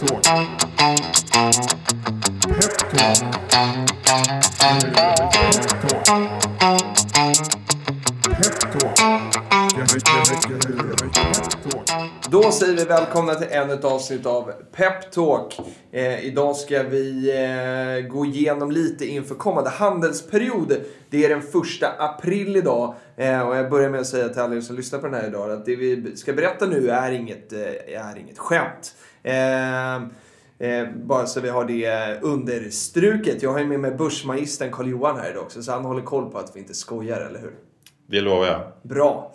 Peptalk. Peptalk. Då säger vi välkomna till ännu ett avsnitt av Peptalk. Eh, idag ska vi eh, gå igenom lite inför kommande handelsperiod. Det är den första april idag. Eh, och jag börjar med att säga till alla er som lyssnar på den här idag att det vi ska berätta nu är inget, eh, är inget skämt. Eh, eh, bara så vi har det understruket. Jag har ju med mig börsmagistern Carl-Johan här idag också, så han håller koll på att vi inte skojar, eller hur? Det lovar jag. Bra.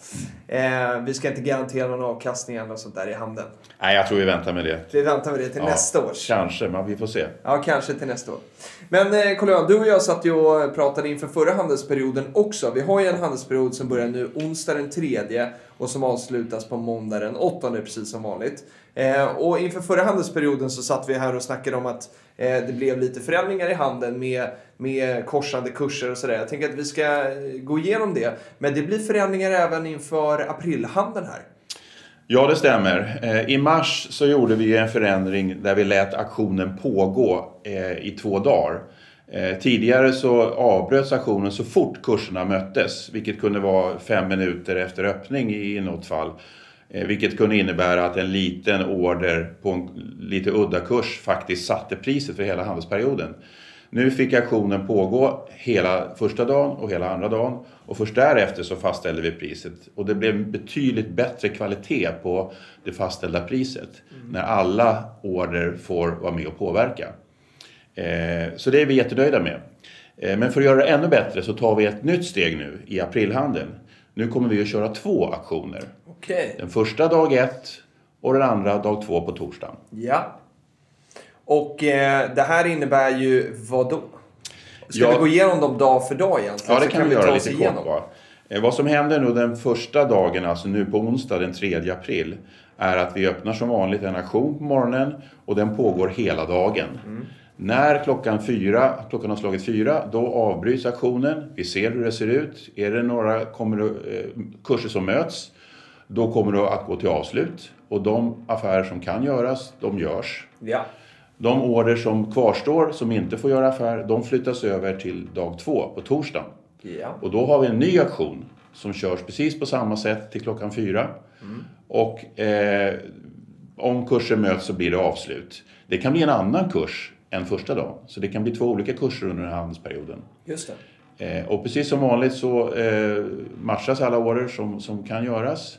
Eh, vi ska inte garantera någon avkastning eller något sånt där i handeln. Nej, jag tror vi väntar med det. Vi väntar med det till Ja, nästa års. Kanske, men vi får se. Ja, kanske till nästa år. Men eh, Carl-Johan, du och jag satt ju och pratade inför förra handelsperioden också. Vi har ju en handelsperiod som börjar nu onsdag den tredje och som avslutas på måndag den åttonde, precis som vanligt. Eh, och inför förra handelsperioden så satt vi här och snackade om att eh, det blev lite förändringar i handeln med, med korsande kurser och sådär. Jag tänker att vi ska gå igenom det. Men det blir förändringar även inför aprilhandeln här. Ja, det stämmer. Eh, I mars så gjorde vi en förändring där vi lät aktionen pågå eh, i två dagar. Eh, tidigare så avbröts aktionen så fort kurserna möttes, vilket kunde vara fem minuter efter öppning i något fall. Vilket kunde innebära att en liten order på en lite udda kurs faktiskt satte priset för hela handelsperioden. Nu fick aktionen pågå hela första dagen och hela andra dagen och först därefter så fastställde vi priset. Och det blev betydligt bättre kvalitet på det fastställda priset när alla order får vara med och påverka. Eh, Så det är vi jättenöjda med. Eh, Men för att göra det ännu bättre så tar vi ett nytt steg nu i aprilhandeln. Nu kommer vi att köra två aktioner. Okej. Den första dag ett och den andra dag två på torsdagen. Ja. Och eh, det här innebär ju vad då? Ska Ja. vi gå igenom dem dag för dag egentligen? Ja, det Så kan vi göra lite kort bara. Eh, Vad som händer nu den första dagen, alltså nu på onsdag den 3 april, är att vi öppnar som vanligt en auktion på morgonen och den pågår hela dagen. När klockan, fyra, klockan har slagit fyra, då avbryts auktionen. Vi ser hur det ser ut. Är det några kommer eh, kurser som möts, då kommer det att gå till avslut. Och de affärer som kan göras, de görs. Ja. De order som kvarstår, som inte får göra affär, de flyttas över till dag två på torsdagen. Ja. Och då har vi en ny auktion som körs precis på samma sätt till klockan fyra. Och eh, om kurser möts så blir det avslut. Det kan bli en annan kurs än första dagen. Så det kan bli två olika kurser under den här handelsperioden. Just det. Eh, och precis som vanligt så eh, matchas alla order som, som kan göras.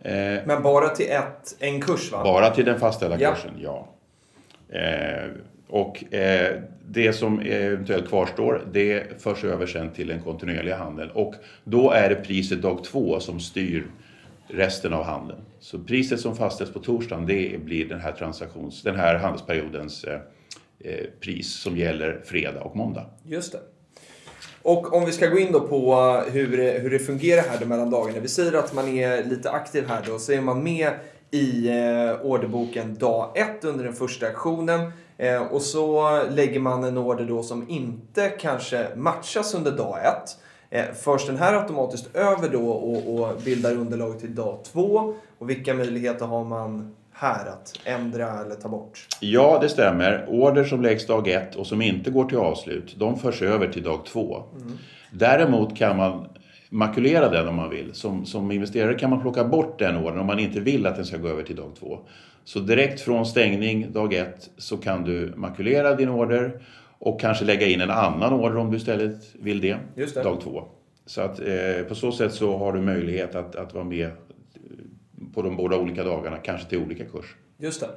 Eh, Men bara till ett, en kurs va? bara till den fastställda Ja. kursen, ja. Eh, och eh, det som eventuellt kvarstår, det förs över sen till den kontinuerliga handeln. Och då är det priset dag två som styr resten av handeln. Så priset som fastställs på torsdagen, det blir den här, transaktions, den här handelsperiodens eh, eh pris som gäller fredag och måndag. Just det. Och om vi ska gå in då på eh, hur, det- hur det fungerar här mellan dagarna. Vi säger att man är lite aktiv här då, så är man med i eh, orderboken dag ett under den första aktionen. Eh, och så lägger man en order då som inte kanske matchas under dag ett. Eh, förs den här automatiskt över då och, och bildar underlag till dag två? Och vilka möjligheter har man här att ändra eller ta bort? Ja, det stämmer. Order som läggs dag ett och som inte går till avslut, de förs över till dag två. Däremot kan man makulera den om man vill. Som, som investerare kan man plocka bort den ordern om man inte vill att den ska gå över till dag två. Så direkt från stängning dag ett så kan du makulera din order och kanske lägga in en annan order om du istället vill det, det. dag två. Så att eh, på så sätt så har du möjlighet att, att vara med på de båda olika dagarna, kanske till olika kurs. Just det.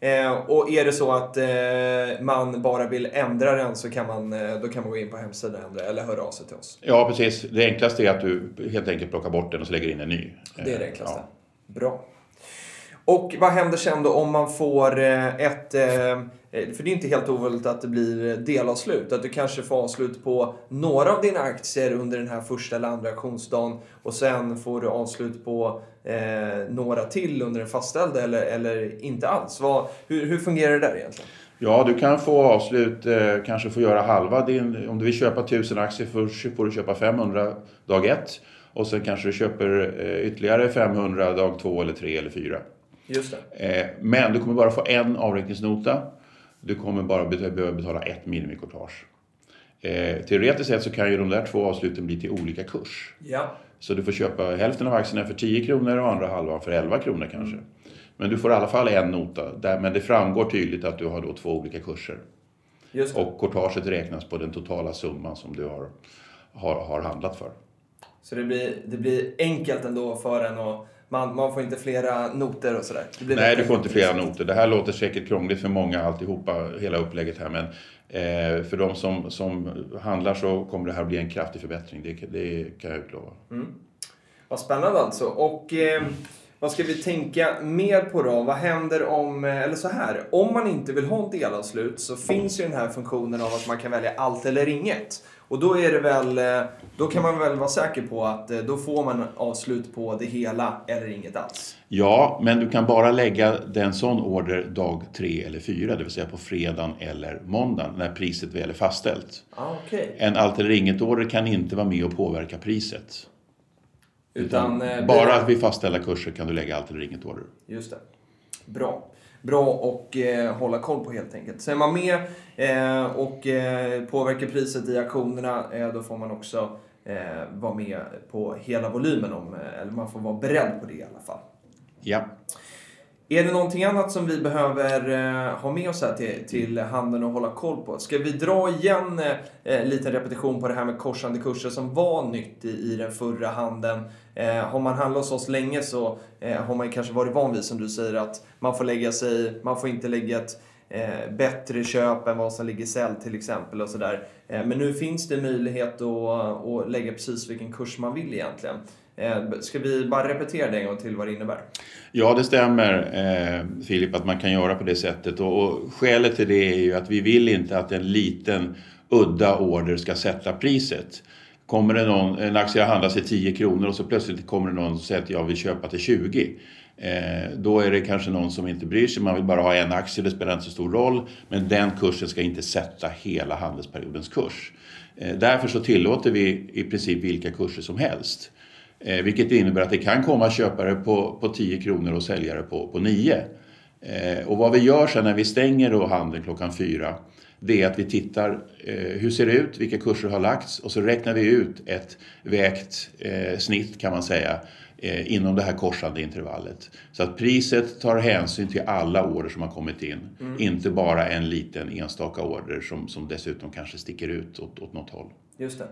Eh, och är det så att eh, man bara vill ändra den så kan man, eh, då kan man gå in på hemsidan och ändra eller höra av sig till oss. Ja, precis. Det enklaste är att du helt enkelt plockar bort den och så lägger in en ny. Det är det enklaste. Ja. Bra. Och vad händer sen då om man får eh, ett... Eh, eh, för det är inte helt ovanligt att det blir delavslut. Att du kanske får avslut på några av dina aktier under den här första eller andra auktionsdagen. Och sen får du avslut på eh, några till under den fastställda eller, eller inte alls. Vad, hur, hur fungerar det där egentligen? Ja, du kan få avslut, eh, kanske få göra halva din... Om du vill köpa 1000 aktier först får du köpa 500 dag ett. Och sen kanske du köper eh, ytterligare 500 dag två eller tre eller fyra. Just det. Eh, men du kommer bara få en avräkningsnota. Du kommer bara behöva betala ett minimicourtage. Eh, teoretiskt sett så kan ju de där två avsluten bli till olika kurs. Ja. Så du får köpa hälften av aktierna för 10 kronor och andra halvan för 11 kronor kanske. Men du får i alla fall en nota. Där, men det framgår tydligt att du har då två olika kurser. Och courtaget räknas på den totala summan som du har, har, har handlat för. Så det blir, det blir enkelt ändå för en och man, man får inte flera noter och sådär. Nej, du får inte flera noter. Det här låter säkert krångligt för många alltihopa, hela upplägget här. Men eh, för de som, som handlar så kommer det här bli en kraftig förbättring. Det, det kan jag utlova. Vad spännande alltså. Och eh, vad ska vi tänka mer på då? Vad händer om, eh, eller så här, om man inte vill ha delavslut så finns ju den här funktionen av att man kan välja allt eller inget. Och då är det väl, eh, då kan man väl vara säker på att eh, då får man avslut på det hela eller inget alls. Ja, men du kan bara lägga den sån order dag tre eller fyra, det vill säga på fredagen eller måndagen när priset väl är fastställt. Ah, Okej. En allt eller inget-order kan inte vara med och påverka priset. Utan, eh, bara blir- att vid fastställda kurser kan du lägga allt eller inget-order. Just det. Bra. Bra och eh, hålla koll på helt enkelt. Så är man med eh, och eh, påverkar priset i auktionerna eh, då får man också eh, vara med på hela volymen. Om, eh, eller man får vara beredd på det i alla fall. Ja. Är det någonting annat som vi behöver eh, ha med oss här till, till handeln och hålla koll på? Ska vi dra igen eh, eh en liten repetition på det här med korsande kurser som var nytt i, i den förra handeln? Eh, har man handlat hos oss länge så eh, har man kanske varit van vid, som du säger, att man får lägga sig, man får inte lägga ett eh, bättre köp än vad som ligger sälj till exempel och sådär. Eh, men nu finns det möjlighet att, att lägga precis vilken kurs man vill egentligen. Eh, ska vi bara repetera det en gång till vad det innebär? Ja, det stämmer eh, Filip att man kan göra på det sättet. Och, och skälet till det är ju att vi vill inte att en liten udda order ska sätta priset. Kommer det någon, en aktie handlas i 10 kronor och så plötsligt kommer det någon och säger att jag vill köpa till 20. Eh, då är det kanske någon som inte bryr sig, man vill bara ha en aktie, det spelar inte så stor roll. Men den kursen ska inte sätta hela handelsperiodens kurs. Eh, därför så tillåter vi i princip vilka kurser som helst. Eh, vilket innebär att det kan komma köpare på, på 10 kronor och säljare på, på 9. Eh, och vad vi gör sen när vi stänger då handeln klockan 4 det är att vi tittar eh, hur ser det ut, vilka kurser har lagts och så räknar vi ut ett vägt eh, snitt kan man säga eh, inom det här korsande intervallet. Så att priset tar hänsyn till alla order som har kommit in. Inte bara en liten enstaka order som, som dessutom kanske sticker ut åt, åt något håll. Just det.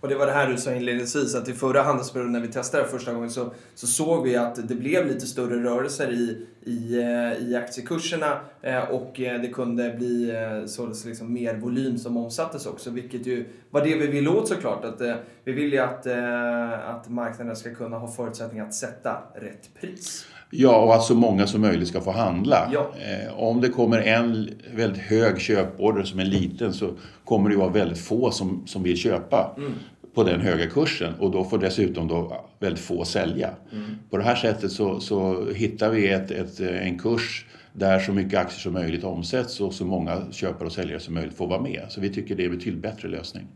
Och det var det här du sa inledningsvis, att i förra handelsperioden när vi testade det första gången så, så såg vi att det blev lite större rörelser i, i, eh, i aktiekurserna eh, och eh, det kunde bli således liksom mer volym som omsattes också, vilket ju var det vi ville åt såklart. Att, vi vill ju att, att marknaden ska kunna ha förutsättningar att sätta rätt pris. Ja, och att så många som möjligt ska få handla. Ja. Om det kommer en väldigt hög köporder som är liten så kommer det vara väldigt få som, som vill köpa Mm. På den höga kursen och då får dessutom då väldigt få sälja. Mm. På det här sättet så, så hittar vi ett, ett, en kurs där så mycket aktier som möjligt omsätts och så många köpare och säljare som möjligt får vara med. Så vi tycker det är en betydligt bättre lösning.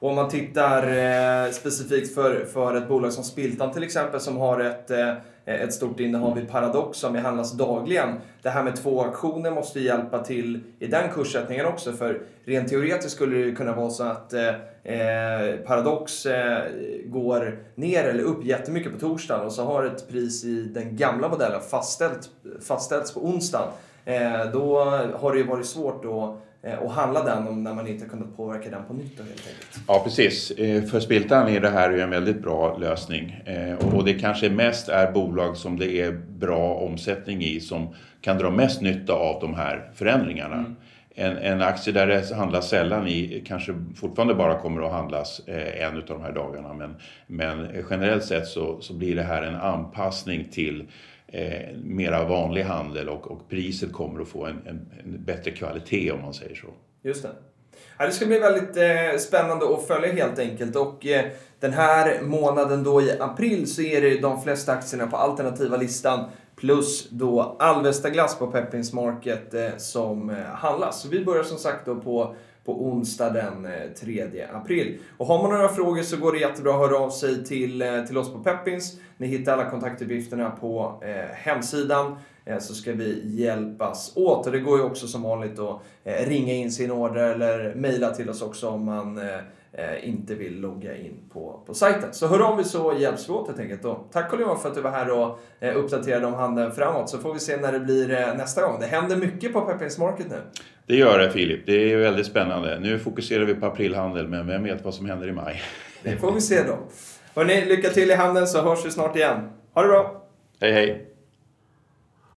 Och om man tittar eh, specifikt för, för ett bolag som Spiltan till exempel som har ett, eh, ett stort innehav i Paradox som handlas dagligen. Det här med två aktioner måste hjälpa till i den kurssättningen också för rent teoretiskt skulle det ju kunna vara så att eh, eh, Paradox eh, går ner eller upp jättemycket på torsdagen och så har ett pris i den gamla modellen fastställt, fastställts på onsdagen. Eh, då har det ju varit svårt att eh, att handla den om när man inte kunnat påverka den på nytt då, helt enkelt. Ja, precis. Eh, För Spiltan är det här ju en väldigt bra lösning. Eh, Och det kanske mest är bolag som det är bra omsättning i som kan dra mest nytta av de här förändringarna. En, en aktie där det handlas sällan i kanske fortfarande bara kommer att handlas en av de här dagarna. Men, men generellt sett så, så blir det här en anpassning till eh, mera vanlig handel och, och priset kommer att få en, en, en bättre kvalitet om man säger så. Just det. Ja, det ska bli väldigt eh, spännande att följa helt enkelt. Och eh, den här månaden då i april så är det de flesta aktierna på alternativa listan plus då Alvesta glass på Peppins Market eh, som eh, handlas. Så vi börjar som sagt då på på onsdag den eh, 3 april. Och har man några frågor så går det jättebra att höra av sig till, eh, till oss på Peppins. Ni hittar alla kontaktuppgifterna på eh, hemsidan eh, så ska vi hjälpas åt. Och det går ju också som vanligt att eh, ringa in sin order eller mejla till oss också om man eh, eh inte vill logga in på, på sajten. Så hör av er så hjälps vi åt helt enkelt. Och tack carl för att du var här och uppdaterade om handeln framåt. Så får vi se när det blir nästa gång. Det händer mycket på Peppins Market nu. Det gör det Filip. Det är väldigt spännande. Nu fokuserar vi på aprilhandel, men vem vet vad som händer i maj? Det får vi se då. Hörrni, lycka till i handeln så hörs vi snart igen. Ha det bra! Hej hej!